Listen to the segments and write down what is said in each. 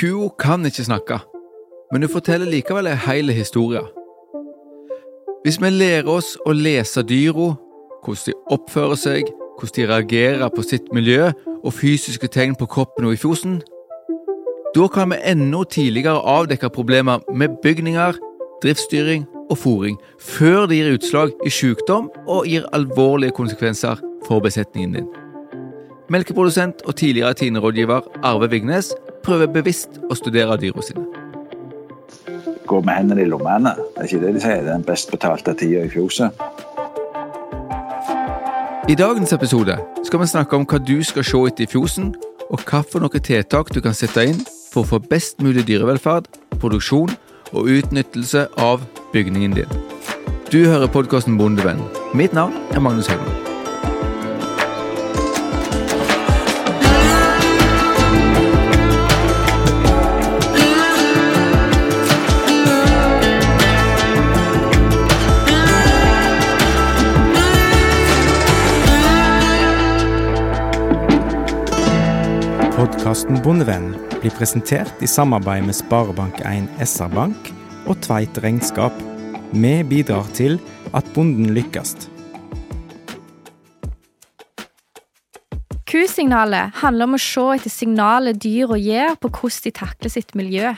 Kua kan ikke snakke, men hun forteller likevel en hel historie. Hvis vi lærer oss å lese dyra, hvordan de oppfører seg, hvordan de reagerer på sitt miljø og fysiske tegn på kroppen og i fjosen, da kan vi enda tidligere avdekke problemer med bygninger, driftsstyring og fòring, før det gir utslag i sykdom og gir alvorlige konsekvenser for besetningen din. Melkeprodusent og tidligere Tine-rådgiver Arve Vignes prøver bevisst å studere dyra sine. Gå med hendene i lommene. Det er ikke det de sier. Det er den best betalte tida i fjoset. I dagens episode skal vi snakke om hva du skal se etter i fjosen, og hvilke tiltak du kan sette inn for å få best mulig dyrevelferd, produksjon og utnyttelse av bygningen din. Du hører podkasten Bondevenn. Mitt navn er Magnus Haugland. Podkasten Bondevenn blir presentert i samarbeid med Sparebank1 SR-Bank og Tveit Regnskap. Vi bidrar til at bonden lykkes. Kusignalet handler om å se etter signalet dyra gir på hvordan de takler sitt miljø.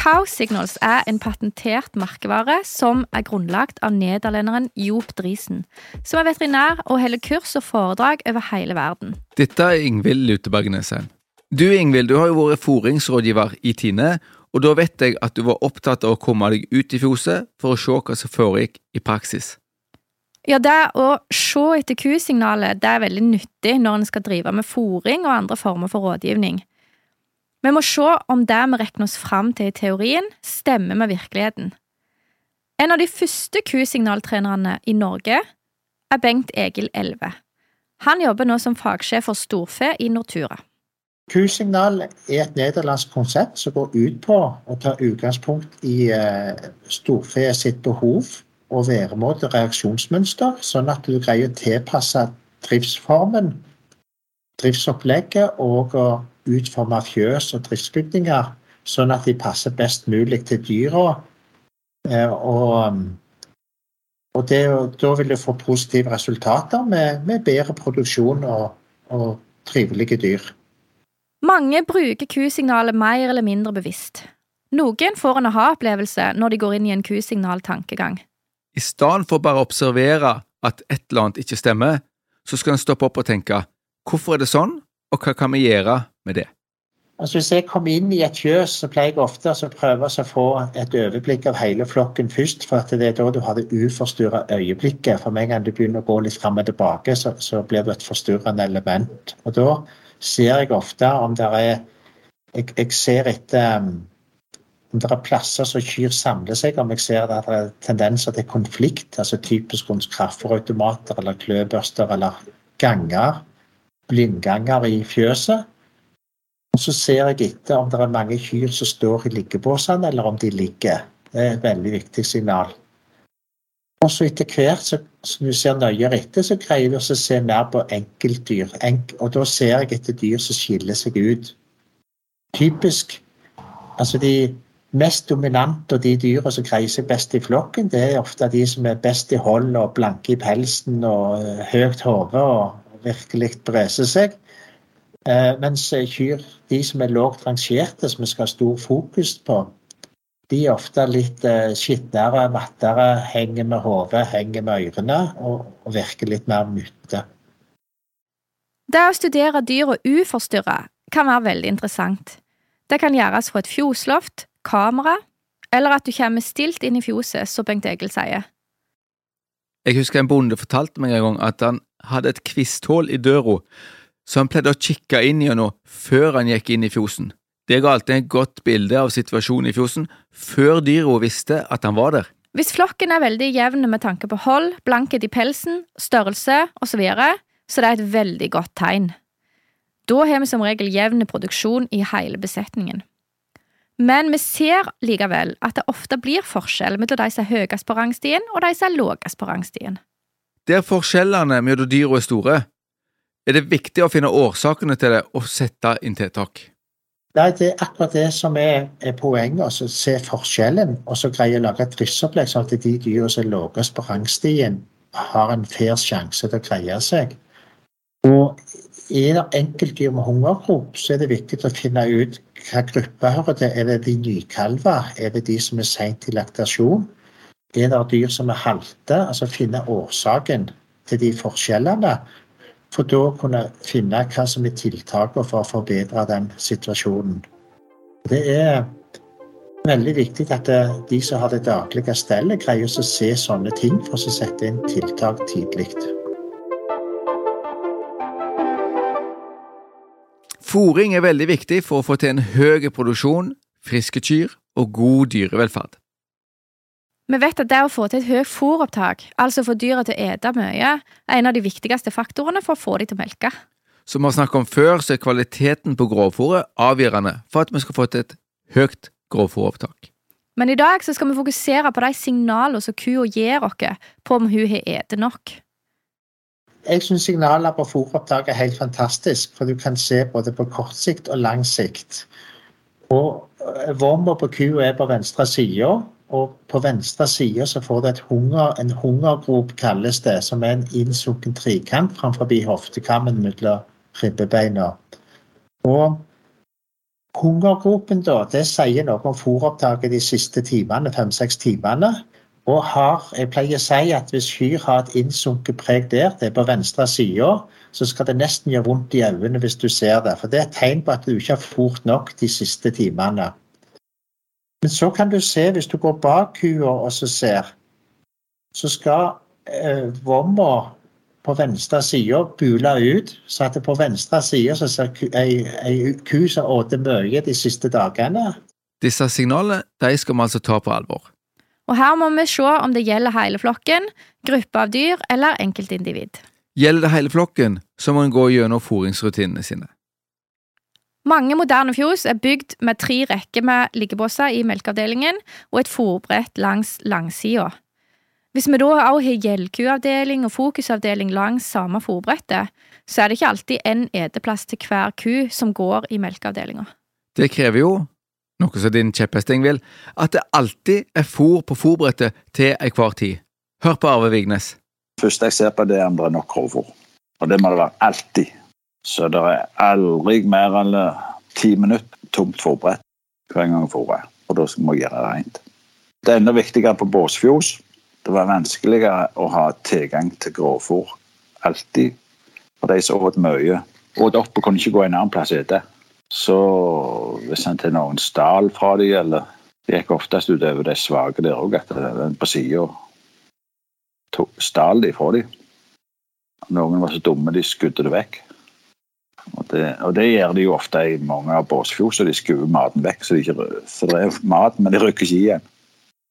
Cow Signals er en patentert merkevare som er grunnlagt av nederlenderen Joop Driesen, som er veterinær og holder kurs og foredrag over hele verden. Dette er Ingvild Lutebergneset. Du Ingvild, du har jo vært foringsrådgiver i Tine, og da vet jeg at du var opptatt av å komme deg ut i fjoset for å se hva som foregikk i praksis. Ja, det å se etter kusignalet det er veldig nyttig når en skal drive med fòring og andre former for rådgivning. Vi må se om det vi regner oss fram til i teorien, stemmer med virkeligheten. En av de første kusignaltrenerne i Norge er Bengt Egil Elve. Han jobber nå som fagsjef for storfe i Nortura. Kusignal er et nederlandsk konsept som går ut på å ta utgangspunkt i uh, storfe sitt behov og væremåte og reaksjonsmønster, sånn at du greier å tilpasse driftsformen, driftsopplegget og å utforme fjøs og driftsbygninger sånn at de passer best mulig til dyra. Eh, og, og det, da vil du få positive resultater med, med bedre produksjon og, og trivelige dyr. Mange bruker kusignalet mer eller mindre bevisst. Noen får en aha-opplevelse når de går inn i en kusignal-tankegang. I stedet for bare å observere at et eller annet ikke stemmer, så skal en stoppe opp og tenke hvorfor er det sånn, og hva kan vi gjøre med det? Altså Hvis jeg kommer inn i et fjøs, så pleier jeg ofte å prøve å få et overblikk av hele flokken først. For det er da du har det uforstyrra øyeblikket. For med en gang du begynner å gå litt fram og tilbake, så, så blir det et forstyrrende element. Og da ser jeg ofte om det er jeg, jeg, ser etter um, om det er plasser som kyr samler seg, om jeg ser at det er tendenser til konflikt, altså typisk rundt kraftfòrautomater eller kløbørster eller ganger, blindganger i fjøset. Og Så ser jeg etter om det er mange kyr som står i liggebåsene, eller om de ligger. Det er et veldig viktig signal. Og så etter hvert, så, som du ser nøyere etter, så greier du å se mer på enkeltdyr. Enk, og da ser jeg etter dyr som skiller seg ut. Typisk Altså de mest dominante og de dyra som greier seg best i flokken, det er ofte de som er best i hold og blanke i pelsen og eh, høyt hode og virkelig breser seg. Eh, mens kyr, de som er lågt rangerte, som vi skal ha stor fokus på, de er ofte litt eh, skitnere, mattere, henger med hodet, henger med ørene og, og virker litt mer mutte. Det å studere dyra uforstyrra kan være veldig interessant. Det kan gjøres fra et fjosloft, kamera, eller at du kommer stilt inn i fjoset, som Bengt Egil sier. Jeg husker en bonde fortalte meg en gang at han hadde et kvisthull i døra så han pleide å kikke inn gjennom før han gikk inn i fjosen. Det ga alltid et godt bilde av situasjonen i fjosen, før dyra visste at han var der. Hvis flokken er veldig jevn med tanke på hold, blankhet i pelsen, størrelse osv., så, videre, så det er et veldig godt tegn. Da har vi som regel jevn produksjon i hele besetningen. Men vi ser likevel at det ofte blir forskjell mellom de som er høyest på rangstien, og de som er lavest på rangstien. Der forskjellene mellom dyra er store, Er det viktig å finne årsakene til det og sette inn tiltak? Nei, det er akkurat det som er, er poenget. Altså, se forskjellen, og så greie å lage et driftsopplegg sånn at de dyra som er lavest på rangstien, har en fair sjanse til å greie seg. Og er det enkeltdyr med hungerrop, så er det viktig å finne ut hva gruppe hører til. Er det de nykalver? Er det de som er seint i laktasjon? Er det dyr som er halte? Altså finne årsaken til de forskjellene for da å kunne finne hva som er tiltakene for å forbedre den situasjonen. Det er veldig viktig at de som har det daglige stellet, greier å se sånne ting for å sette inn tiltak tidlig. Fòring er veldig viktig for å få til en høy produksjon, friske kyr og god dyrevelferd. Vi vet at det å få til et høyt fôropptak, altså få dyra til å ete mye, er en av de viktigste faktorene for å få de til å melke. Som vi har snakket om før, så er kvaliteten på grovfòret avgjørende for at vi skal få til et høyt grovfòropptak. Men i dag så skal vi fokusere på de signalene som kua gir oss på om hun har spist nok. Jeg syns signaler på fôropptak er helt fantastisk, for du kan se både på kort sikt og lang sikt. Og eh, på kua er på venstre side, og på venstre side så får du hunger, en hungergrop, kalles det, som er en innsunken trikant framfor hoftekammen mellom ribbebeina. Og hungergropen, da, det sier noe om fôropptaket de siste timene, fem-seks timene. Og har, jeg pleier å si at hvis kyr har et innsunket preg der, det er på venstre side, så skal det nesten gjøre vondt i øynene hvis du ser det. For det er et tegn på at du ikke har fôrt nok de siste timene. Men så kan du se, hvis du går bak kua og så ser, så skal eh, vomma på venstre side bule ut, så at det på venstre side så ser ei, ei ku som åt mye de siste dagene. Disse signalene de skal vi altså ta på alvor. Og her må vi se om det gjelder hele flokken, gruppe av dyr eller enkeltindivid. Gjelder det hele flokken, så må en gå gjennom fôringsrutinene sine. Mange moderne fjos er bygd med tre rekker med liggebåser i melkeavdelingen og et fòrbrett langs langsida. Hvis vi da også har gjellkuavdeling og fokusavdeling langs samme fòrbrettet, så er det ikke alltid en eteplass til hver ku som går i melkeavdelinga. Det krever jo, noe som din kjepphesting vil, at det alltid er fôr på fôrbrettet til enhver tid. Hør på Arve Vignes. Første jeg ser på, det er om det er nok grovfôr. Og det må det være alltid. Så det er aldri mer enn ti minutter tomt fôrbrett hver gang jeg fôrer. Og da må jeg gjøre det rent. Det er enda viktigere på båsfjos. Det var vanskeligere å ha tilgang til grovfôr. Alltid. For de som åt mye. Åt opp og kunne ikke gå en annen plass og ete. Så hvis en til noen stal fra de, eller det gikk oftest utover de svake der òg, at den på sida stal de fra de. Noen var så dumme de skudde det vekk. Og det, og det, gjør de jo ofte i mange av båsfjosene. De skuer maten vekk, så, de ikke, så det er mat, men de rykker ikke igjen.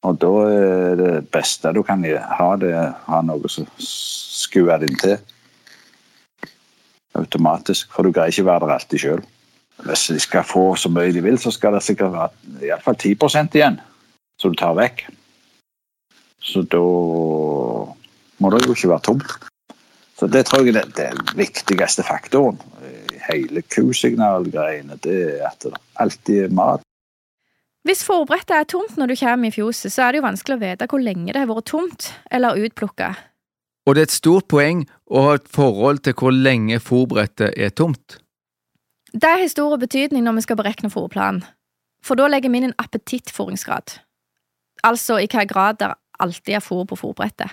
Og da er det beste du kan ha, det ha noe som skuer det inn til. Automatisk, for du greier ikke være der alltid sjøl. Hvis de skal få så mye de vil, så skal det sikkert være iallfall 10% igjen som du tar vekk. Så da må det jo ikke være tomt. Så Det tror jeg er den viktigste faktoren hele kusignalgreiene, det er at det alltid er mat. Hvis forberedtet er tomt når du kommer i fjoset, så er det jo vanskelig å vite hvor lenge det har vært tomt eller utplukka. Og det er et stort poeng å ha et forhold til hvor lenge forberedtet er tomt. Det har stor betydning når vi skal berekne fòrplanen, for da legger vi inn en appetittfòringsgrad, altså i hvilken grad det alltid er fôr på fòrbrettet.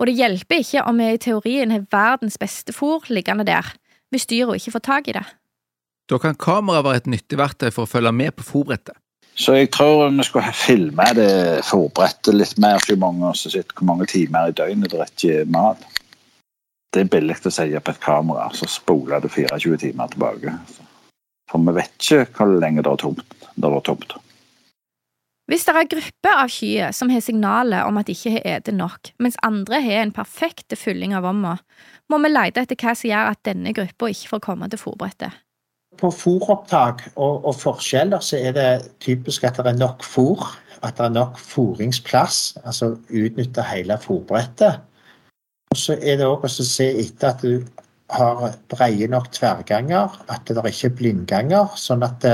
Og det hjelper ikke om vi i teorien har verdens beste fôr liggende der, hvis dyra ikke får tak i det. Da kan kamera være et nyttig verktøy for å følge med på fòrbrettet. Så jeg tror vi skulle filme det fòrbrettet litt mer, så mange som sitter hvor mange timer i døgnet det er ikke mat. Det er billig å si på et kamera, så spoler du 24 timer tilbake. For vi vet ikke hvor lenge det er tomt. Det er tomt. Hvis det er grupper av kyr som har signaler om at de ikke har spist nok, mens andre har en perfekt fylling av vomma, må vi lete etter hva som gjør at denne gruppa ikke får komme til fòrbrettet. På fôropptak og, og, forskjeller så er det typisk at det er nok fôr, at det er nok fôringsplass, altså utnytte hele fòrbrettet. Og så er det òg å se etter at du har breie nok tverrganger, at det ikke er blindganger, sånn at det,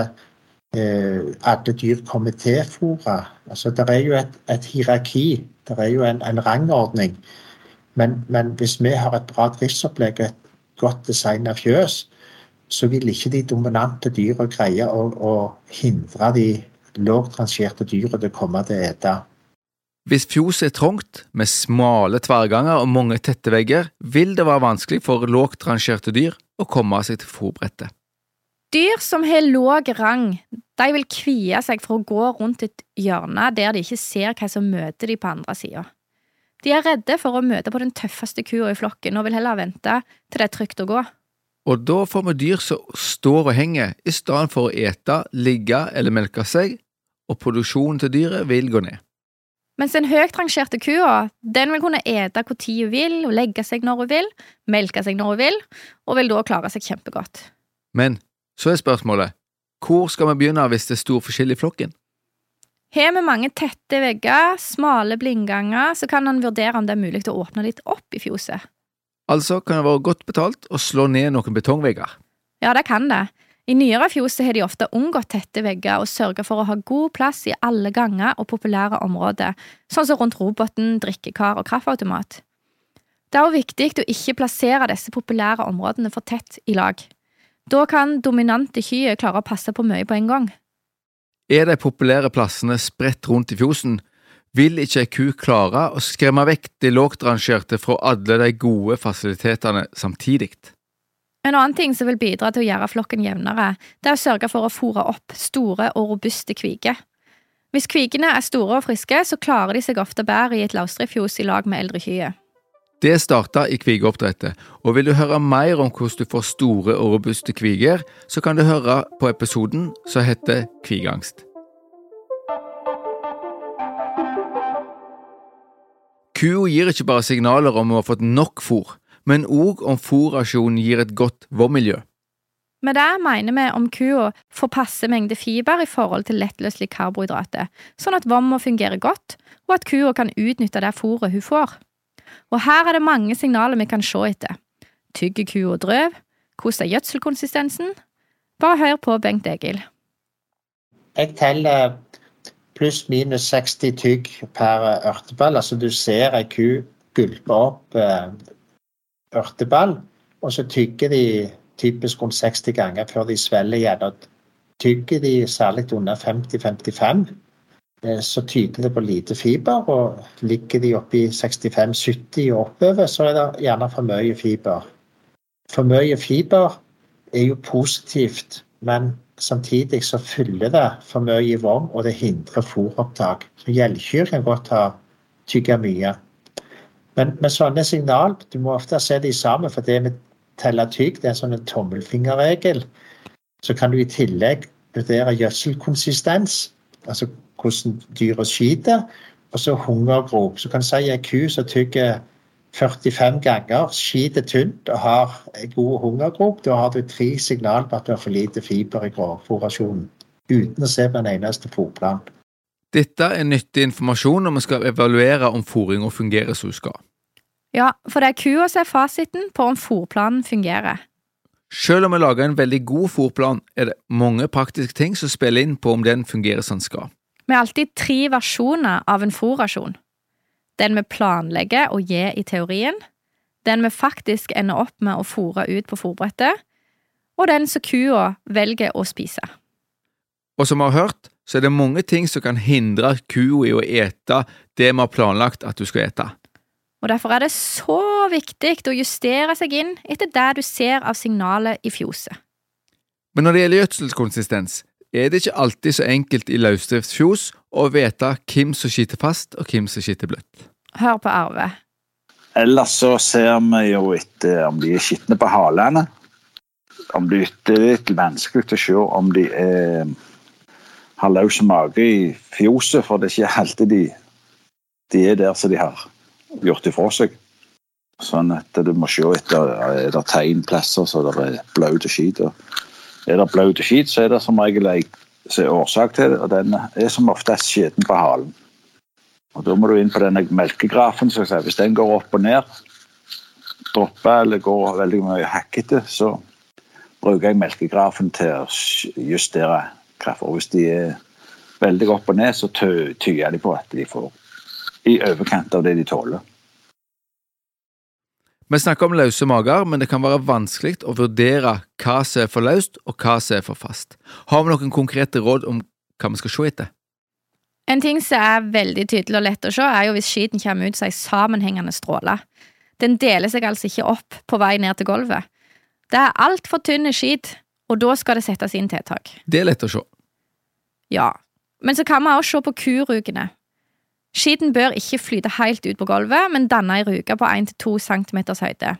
eh, alle dyr kommer til fôret. Altså, det er jo et, et hierarki, det er jo en, en rangordning. Men, men, hvis vi har et bra driftsopplegg og et godt designa fjøs, så vil ikke de dominante dyra greie å, å hindre de lågt rangerte dyra til å komme til å ete. Hvis fjoset er trangt, med smale tverrganger og mange tette vegger, vil det være vanskelig for lågt rangerte dyr å komme seg til fòrbrettet. Dyr som har låg rang, de vil kvie seg for å gå rundt et hjørne der de ikke ser hva som møter de på andre sida. De er redde for å møte på den tøffeste kua i flokken og vil heller vente til det er trygt å gå. Og da får vi dyr som står og henger, i stedet for å ete, ligge eller melke seg, og produksjonen til dyret vil gå ned. Mens den høyt rangerte kua den vil kunne ete hvor tid hun vil, og legge seg når hun vil, melke seg når hun vil, og vil da klare seg kjempegodt. Men så er spørsmålet, hvor skal vi begynne hvis det er stor forskjell i flokken? Har vi mange tette vegger, smale blindganger, så kan en vurdere om det er mulig å åpne litt opp i fjoset. Altså kan det være godt betalt å slå ned noen betongvegger. Ja, det kan det. I nyere fjos har de ofte unngått tette vegger og sørget for å ha god plass i alle ganger og populære områder, sånn som rundt roboten, drikkekar og kaffeautomat. Det er også viktig å ikke plassere disse populære områdene for tett i lag. Da kan dominante kyr klare å passe på mye på en gang. Er de populære plassene spredt rundt i fjosen, vil ikke ei ku klare å skremme vekk de lågt rangerte fra alle de gode fasilitetene samtidig. En annen ting som vil bidra til å gjøre flokken jevnere, det er å sørge for å fôre opp store og robuste kviger. Hvis kvigene er store og friske, så klarer de seg ofte bedre i et løsdriftsfjos i lag med eldre kyr. Det starta i kvigeoppdrettet, og vil du høre mer om hvordan du får store og robuste kviger, så kan du høre på episoden som heter Kvigangst. Kua gir ikke bare signaler om å ha fått nok fôr men òg om fòrrasjonen gir et godt vårmiljø. Med det mener vi om kua får passe mengde fiber i forhold til lettløselige karbohydrater, sånn at vomma fungerer godt, og at kua kan utnytte det fôret hun får. Og her er det mange signaler vi kan se etter. Tygger kua drøv? Hvordan er gjødselkonsistensen? Bare hør på Bengt Egil. Jeg teller pluss-minus 60 tygg per ørteball. Altså du ser ei ku gulpe opp eh, ørteball, og så tygger de typisk rundt 60 ganger før de svelger igjen. og Tygger de særlig under 50-55, eh, så tyder det på lite fiber. Og ligger de oppi 65-70 og oppover, så er det gjerne for mye fiber. For mye fiber er jo positivt, men samtidig så fyller det for mye i vom, og det hindrer fôropptak. Så gjeldkyr kan godt ha tygga mye. Men med sånne signal, du må ofte se de sammen, for det med telle tygg det er sånn en tommelfingerregel. Så kan du i tillegg vurdere gjødselkonsistens, altså hvordan dyret skiter, og så hungergrop. Så kan du si en ku som tygger 45 ganger, skiter tynt og har god hungergrop. Da har du tre signal på at du har for lite fiber i grovfòrasjonen, uten å se på en eneste fòrplan. Dette er nyttig informasjon når vi skal evaluere om fòringa fungerer som hun skal. Ja, for det er kua som er fasiten på om fôrplanen fungerer. Selv om vi lager en veldig god fôrplan, er det mange praktiske ting som spiller inn på om den fungerer som den skal. Vi har alltid tre versjoner av en fôrrasjon. Den vi planlegger å gi i teorien, den vi faktisk ender opp med å fôre ut på fôrbrettet, og den som kua velger å spise. Og som vi har hørt, så er det mange ting som kan hindre kua i å ete det vi har planlagt at du skal ete. Og Derfor er det så viktig å justere seg inn etter det du ser av signalet i fjoset. Men når det gjelder gjødselkonsistens, er det ikke alltid så enkelt i løsdriftsfjos å vite hvem som skiter fast og hvem som skiter bløtt. Hør på Arve. Ellers så ser vi jo etter om de er skitne på halene. Om de er litt vanskelig å se om de er har løs mage i fjoset, for det er ikke alltid de, de er der som de har gjort ifra seg. Sånn at du må se etter er det tegnplasser så det er blaut skit. Er det blaut skit, så er det som regel ei årsak til det, og den er som oftest skjeden på halen. Og Da må du inn på denne melkegrafen. Så Hvis den går opp og ned, dropper eller går veldig mye hakkete, så bruker jeg melkegrafen til å justere kraften. Hvis de er veldig opp og ned, så tyer de på at de får i overkant av det de tåler. Vi snakker om løse mager, men det kan være vanskelig å vurdere hva som er for løst og hva som er for fast. Har vi noen konkrete råd om hva vi skal se etter? En ting som er veldig tydelig og lett å se, er jo hvis skiten kommer ut som ei sammenhengende stråle. Den deler seg altså ikke opp på vei ned til gulvet. Det er altfor tynne skit, og da skal det settes inn tiltak. Det er lett å se. Ja, men så kan vi også se på kurukene. Skiten bør ikke flyte helt ut på gulvet, men danne ei ruke på 1-2 cm høyde.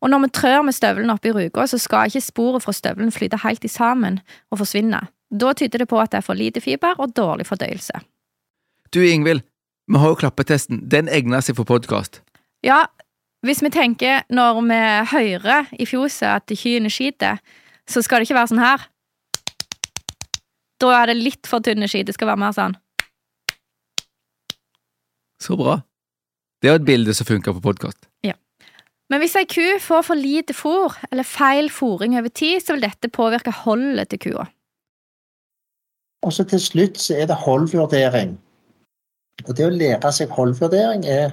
Og når vi trør med støvelen oppi ruka, så skal ikke sporet fra støvelen flyte helt sammen og forsvinne. Da tyder det på at det er for lite fiber og dårlig fordøyelse. Du Ingvild, vi har jo klappetesten. Den egner seg for podkast. Ja, hvis vi tenker når vi hører i fjoset at kyrne skiter, så skal det ikke være sånn her. Da er det litt for tynne ski. Det skal være mer sånn. Så bra. Det er jo et bilde som funker på podkast. Ja. Men hvis ei ku får for lite fôr, eller feil fôring over tid, så vil dette påvirke holdet til kua. Og så til slutt så er det holdvurdering. Og det å lære seg holdvurdering er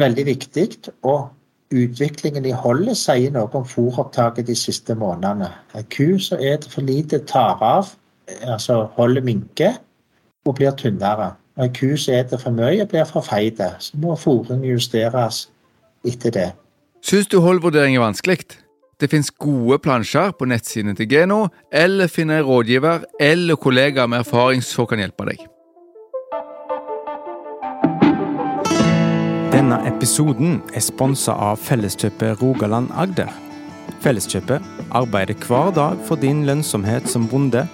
veldig viktig. Og utviklingen i holdet sier noe om fôropptaket de siste månedene. En ku så er det for lite tar av, altså holdet minker, og blir tynnere. En ku spiser for mye blir for feit, så må fôringen justeres etter det. Syns du holdvurdering er vanskelig? Det finnes gode plansjer på nettsidene til Geno, eller finn en rådgiver eller kollega med erfaring som kan hjelpe deg. Denne episoden er sponsa av Felleskjøpet Rogaland Agder. Felleskjøpet arbeider hver dag for din lønnsomhet som bonde,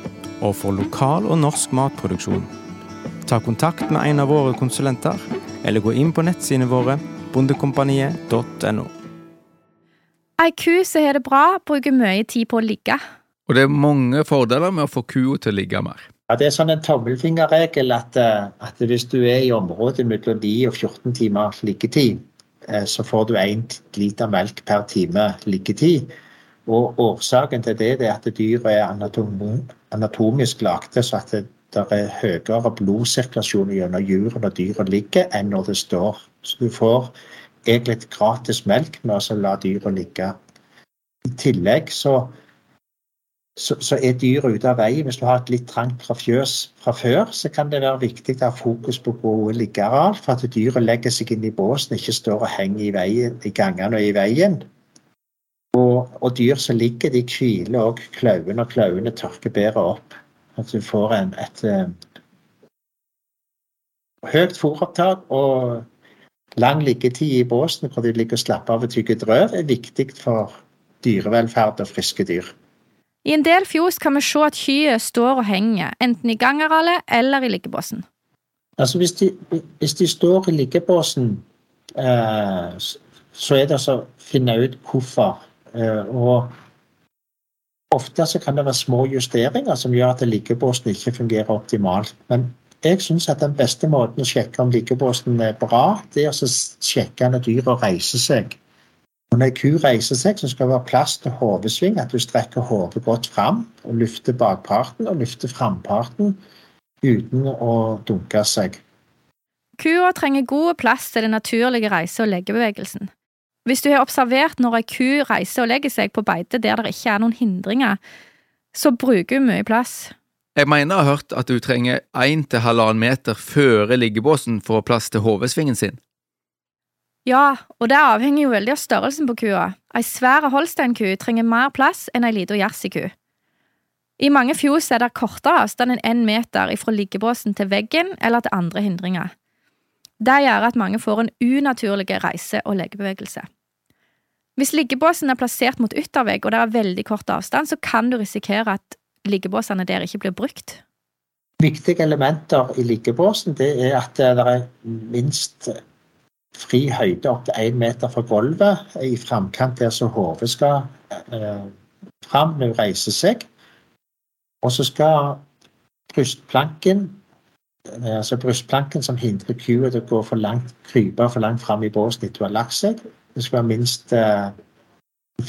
og for lokal og norsk matproduksjon. Ta kontakt med en av våre konsulenter, eller gå inn på nettsidene våre bondekompaniet.no. Ei ku som har det bra, bruker mye tid på å ligge. Og det er mange fordeler med å få kua til å ligge mer. Ja, Det er sånn en tommelfingerregel at, eh, at hvis du er i området mellom 9 og 14 timer liggetid, eh, så får du 1 liter melk per time liggetid. Og årsaken til det er at dyret er anatomisk lagde så at det er høyere blodsirkulasjon gjennom juret når dyret ligger, enn når det står. Så du får egentlig gratis melk med å la dyret ligge. I tillegg så, så, så er dyret ute av veien. Hvis du har et litt trangt fjøs fra før, så kan det være viktig å ha fokus på gode liggeareal, for at dyret legger seg inn i båsen, ikke står og henger i, veien, i gangene og i veien. Og, og, dyr som ligger, de hviler òg klauen, og klauene tørker bedre opp. At du får en, et uh, høyt fôropptak og lang liggetid i båsen hvor de ligger og slapper av og tygger drøv, er viktig for dyrevelferd og friske dyr. I en del fjos kan vi se at kyet står og henger, enten i gangarealet eller i liggebåsen. Altså hvis de, hvis de står i liggebåsen, eh, så er det å finne ut hvorfor. Eh, og ofte så kan det være små justeringer som gjør at liggebåsen ikke fungerer optimalt. Men jeg syns at den beste måten å sjekke om liggebåsen er bra, det er å sjekke når dyret reiser seg. Og når ei ku reiser seg, så skal det være plass til hodesving, at du strekker hodet godt fram og løfter bakparten og løfter framparten uten å dunke seg. Kua trenger god plass til den naturlige reise- og leggebevegelsen. Hvis du har observert når ei ku reiser og legger seg på beite der det ikke er noen hindringer, så bruker hun mye plass. Jeg mener jeg har hørt at du trenger 1-1,5 meter før liggebåsen for å ha plass til hodesvingen sin. Ja, og det avhenger jo veldig av størrelsen på kua. Ei svær holsteinku trenger mer plass enn ei lita jerseyku. I mange fjos er det kortere avstand enn én meter fra liggebåsen til veggen eller til andre hindringer. Det gjør at mange får en unaturlig reise- og legebevegelse. Hvis liggebåsen er plassert mot yttervegg og det er veldig kort avstand, så kan du risikere at liggebåsene der ikke blir brukt. Viktige elementer i liggebåsen det er at det er minst fri høyde opp til én meter fra gulvet i framkant der så hodet skal eh, fram når hun reiser seg. Og så skal brystplanken altså brystplanken som hindrer kua til å gå for langt, krype for langt fram i båsen etter hun har lagt seg, Det skal være minst eh,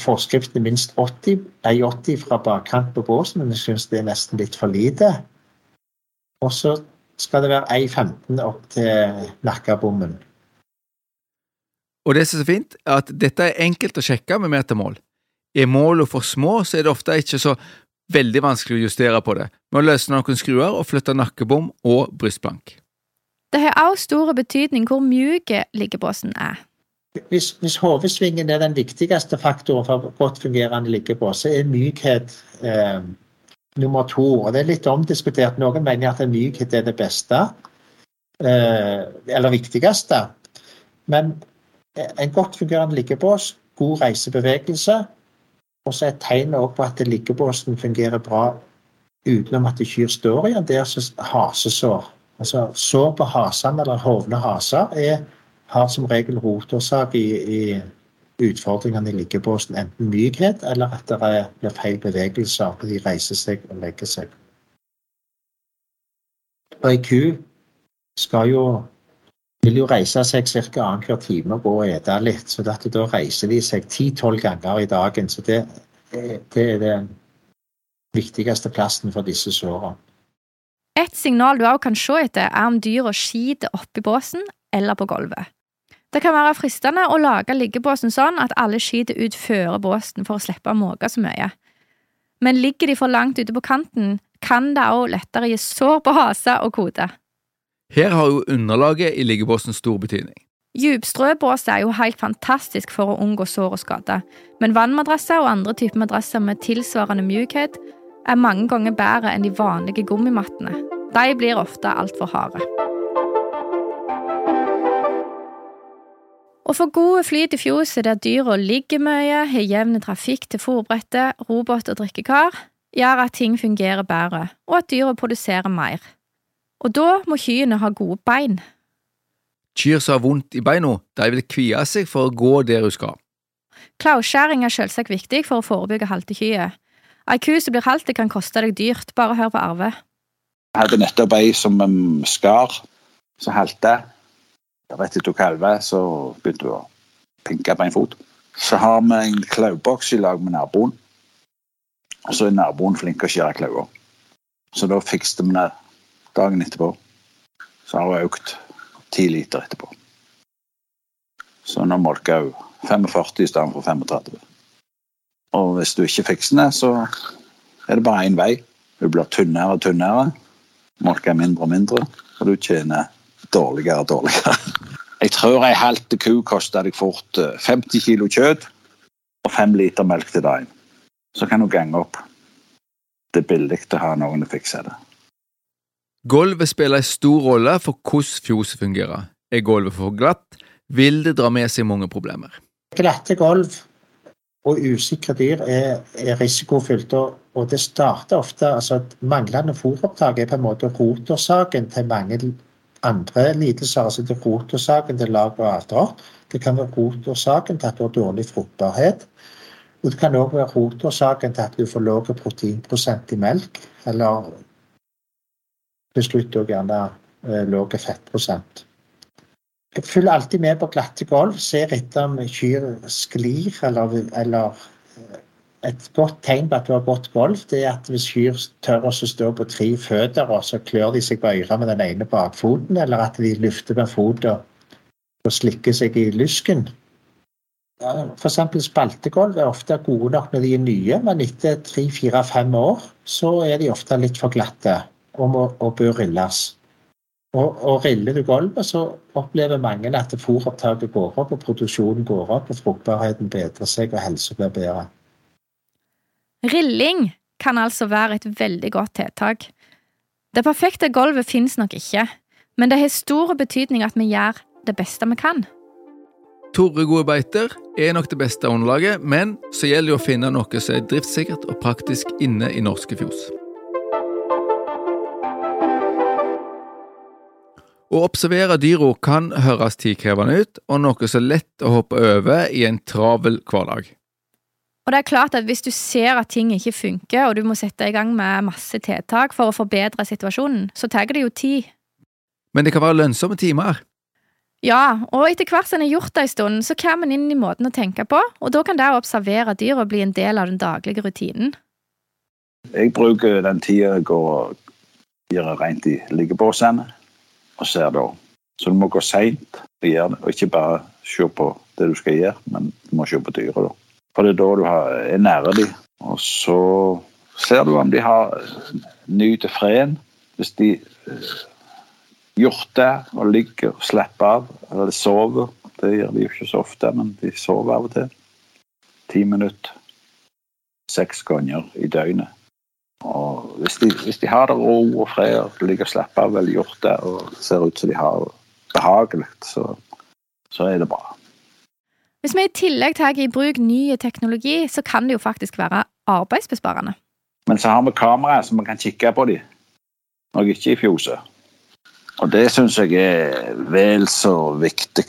Forskriften er minst 80, 1,80 fra bakkant på båsen, men jeg syns det er nesten litt for lite. Og så skal det være 1,15 opp til nakkebommen. Og det som er så fint, er at dette er enkelt å sjekke med metermål. Er målene for små, så er det ofte ikke så veldig vanskelig å justere på det, med å løse noen skruer og flytte nakkebom og brystplank. Det har også stor betydning hvor mjuk liggebåsen er. Hvis, hvis hodesvingen er den viktigste faktoren for godt fungerende liggebås, så er mykhet eh, nummer to. Og det er litt omdiskutert. Noen mener at mykhet er det beste, eh, eller viktigste. Men en godt fungerende liggebås, god reisebevegelse, og så er tegnet på at liggebåsen fungerer bra utenom at kyr står i der det er hasesår. Altså Sår på hasene eller hovne haser er, har som regel rotårsak i, i utfordringene i liggebåsen. Enten mykhet eller at det blir feil bevegelser når de reiser seg og legger seg. Og ei ku skal jo vil jo reise seg ca. annenhver time og gå og ete litt. Så da reiser de seg ti-tolv ganger i dagen. Så det, det, er den viktigste plassen for disse sårene. Et signal du også kan se etter, er om dyra skiter oppi båsen eller på gulvet. Det kan være fristende å lage liggebåsen sånn at alle skiter ut før båsen for å slippe å måke så mye. Men ligger de for langt ute på kanten, kan det også lettere gi sår på hase og kode. Her har jo underlaget i liggebåsen stor betydning. Djupstrøbås er jo helt fantastisk for å unngå sår og skade, men vannmadrasser og andre typer madrasser med tilsvarende mjukhet er mange ganger bedre enn de vanlige gummimattene. De blir ofte altfor harde. Å få gode flyt i fjoset der dyra ligger mye, har jevn trafikk til fòrbrettet, robot og drikkekar, gjør at ting fungerer bedre, og at dyra produserer mer. Og da må kyrne ha gode bein. Kyr som har vondt i beina, de vil kvie seg for å gå der hun skal. Klauskjæring er selvsagt viktig for å forebygge haltekyet. Ei ku som blir halte, kan koste deg dyrt, bare hør på Arve. Jeg hadde nettopp ei som um, skar, som halte. Rett etter kalve, så begynte hun å pinke på en fot. Så har vi en klauboks i lag med naboen. Og så er naboen flink til å skjære klauer. Så da fikste vi det dagen etterpå. Så har hun økt ti liter etterpå. Så nå molker hun 45 i stedet for 35. Og hvis du ikke fikser det, så er det bare én vei. Du blir tynnere og tynnere. Molker mindre og mindre. Og du tjener dårligere og dårligere. Jeg tror ei halv ku koster deg fort 50 eh, kilo kjøtt og 5 liter melk til dagen. Så kan du gange opp. Det er billig å ha noen til å fikse det. Gulvet spiller en stor rolle for hvordan fjoset fungerer. Er gulvet for glatt, vil det dra med seg mange problemer. Glatte gulv og usikre dyr er, er risikofylt. Og, og, det starter ofte altså at Manglende fôropptak er på en måte rotårsaken til mange andre lidelser. altså det er Rotårsaken til lag og arter. Det kan være rotårsaken til at du har dårlig fruktbarhet. Og det kan òg være rotårsaken til at du får lav proteinprosent i melk, eller til slutt gjerne eh, lav fettprosent. Jeg følger alltid med på glatte gulv, ser etter om kyr sklir, eller, eller, eh, et godt tegn på at du har godt gulv, det er at hvis kyr tør å stå på tre føtter, og så klør de seg på øret med den ene bakfoten, eller at de løfter med foten og slikker seg i lysken. F.eks. spaltegulv er ofte gode nok når de er nye, men etter tre, fire, fem år så er de ofte litt for glatte og, og bør rilles. Og, og riller du gulvet, så opplever mange at fôropptaket går opp, og produksjonen går opp, og fruktbarheten bedrer seg, og helsa blir bedre. Rilling kan altså være et veldig godt tiltak. Det perfekte gulvet finnes nok ikke, men det har stor betydning at vi gjør det beste vi kan. Tore gode beiter er nok det beste underlaget, men så gjelder det å finne noe som er driftssikkert og praktisk inne i norske fjos. Å observere dyra kan høres tidkrevende ut, og noe så lett å hoppe over i en travel hverdag. Og det er klart at Hvis du ser at ting ikke funker, og du må sette i gang med masse tiltak for å forbedre situasjonen, så tar det jo tid. Men det kan være lønnsomme timer. Ja, og etter hvert som en har gjort det en stund, så kommer en inn i måten å tenke på, og da kan det å observere dyra bli en del av den daglige rutinen. Jeg bruker den tida jeg går og gjør rent i liggebåsene, og ser da. Så du må gå seint og gjøre det, og ikke bare se på det du skal gjøre, men du må se på dyret. da. For det er da du er nære dem. Og så ser du om de har ny til freden. Hvis de hjorter og ligger og slapper av, eller de sover. Det gjør de jo ikke så ofte, men de sover av og til. Ti minutter. Seks ganger i døgnet. Og hvis de, hvis de har det ro og fred og ligger og slapper av eller gjort det og ser ut som de har behagelig, så, så er det bra. Hvis vi i tillegg tar i bruk ny teknologi, så kan det jo faktisk være arbeidsbesparende. Men så har vi kamera, så vi kan kikke på dem når jeg ikke er i fjoset. Og det syns jeg er vel så viktig.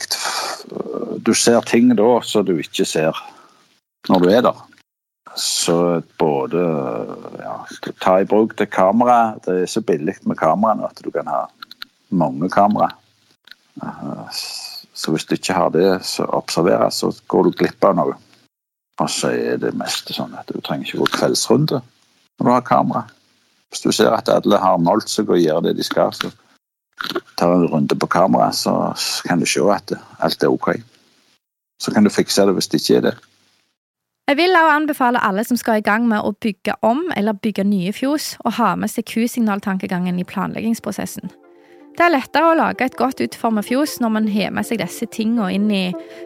Du ser ting da som du ikke ser når du er der. Så både ja, ta i bruk det kameraet. Det er så billig med kamera at du kan ha mange kamera. Så hvis du ikke har det så observerer, så går du glipp av noe. Og så er det meste sånn at du trenger ikke gå kveldsrunde når du har kamera. Hvis du ser at alle har målt seg og gjør det de skal, så tar en runde på kamera, så kan du se at alt er ok. Så kan du fikse det hvis det ikke er det. Jeg vil også anbefale alle som skal i gang med å bygge om eller bygge nye fjos, å ha med seg Q-signaltankegangen i planleggingsprosessen. Det er lettere å lage et godt utformet fjos når man har med seg disse tingene inn i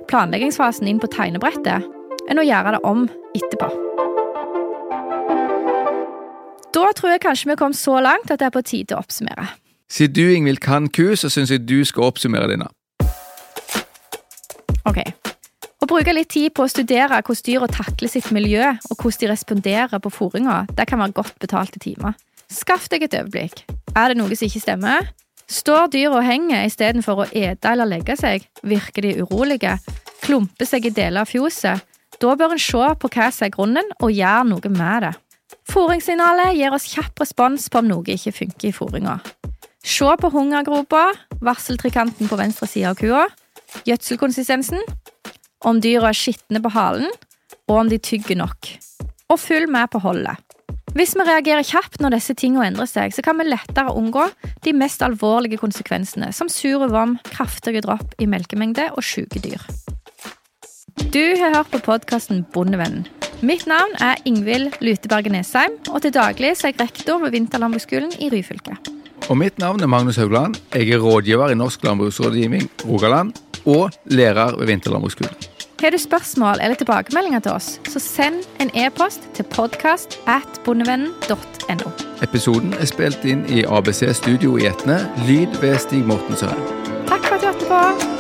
planleggingsfasen inn på tegnebrettet, enn å gjøre det om etterpå. Da tror jeg kanskje vi kom så langt at det er på tide å oppsummere. Siden du Ingvild kan Q, så syns jeg du skal oppsummere dine. Ok. Bruke litt tid på å studere hvordan dyra takler sitt miljø, og hvordan de responderer på fôringa, det kan være godt betalte timer. Skaff deg et overblikk. Er det noe som ikke stemmer? Står dyra og henger istedenfor å ete eller legge seg? Virker de urolige? Klumper seg i deler av fjoset? Da bør en se på hva som er grunnen, og gjøre noe med det. Fôringssignalet gir oss kjapp respons på om noe ikke funker i fôringa. Se på hungergropa, varseltrikanten på venstre side av kua, gjødselkonsistensen, om dyra er skitne på halen, og om de tygger nok. Og følg med på holdet. Hvis vi reagerer kjapt når disse tingene endrer seg, så kan vi lettere unngå de mest alvorlige konsekvensene, som sur vom, kraftige dropp i melkemengde og syke dyr. Du har hørt på podkasten Bondevennen. Mitt navn er Ingvild Luteberget Nesheim, og til daglig er jeg rektor ved Vinterlandbruksskolen i Ryfylke. Og mitt navn er Magnus Haugland. Jeg er rådgiver i Norsk landbruksrådgivning Rogaland og lærer ved Vinterlandbruksskolen. Har du spørsmål eller tilbakemeldinger til oss, så send en e-post til podkast at bondevennen.no. Episoden er spilt inn i ABC Studio i Etne. Lyd ved Stig Morten Søren. Takk for at du hørte på.